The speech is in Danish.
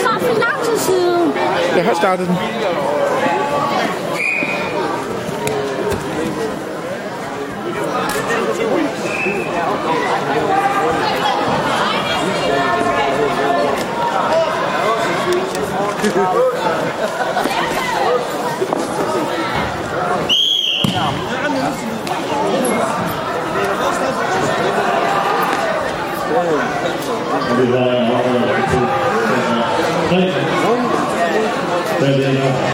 Snart for lang tid siden. Jeg har startet den. Og det はい。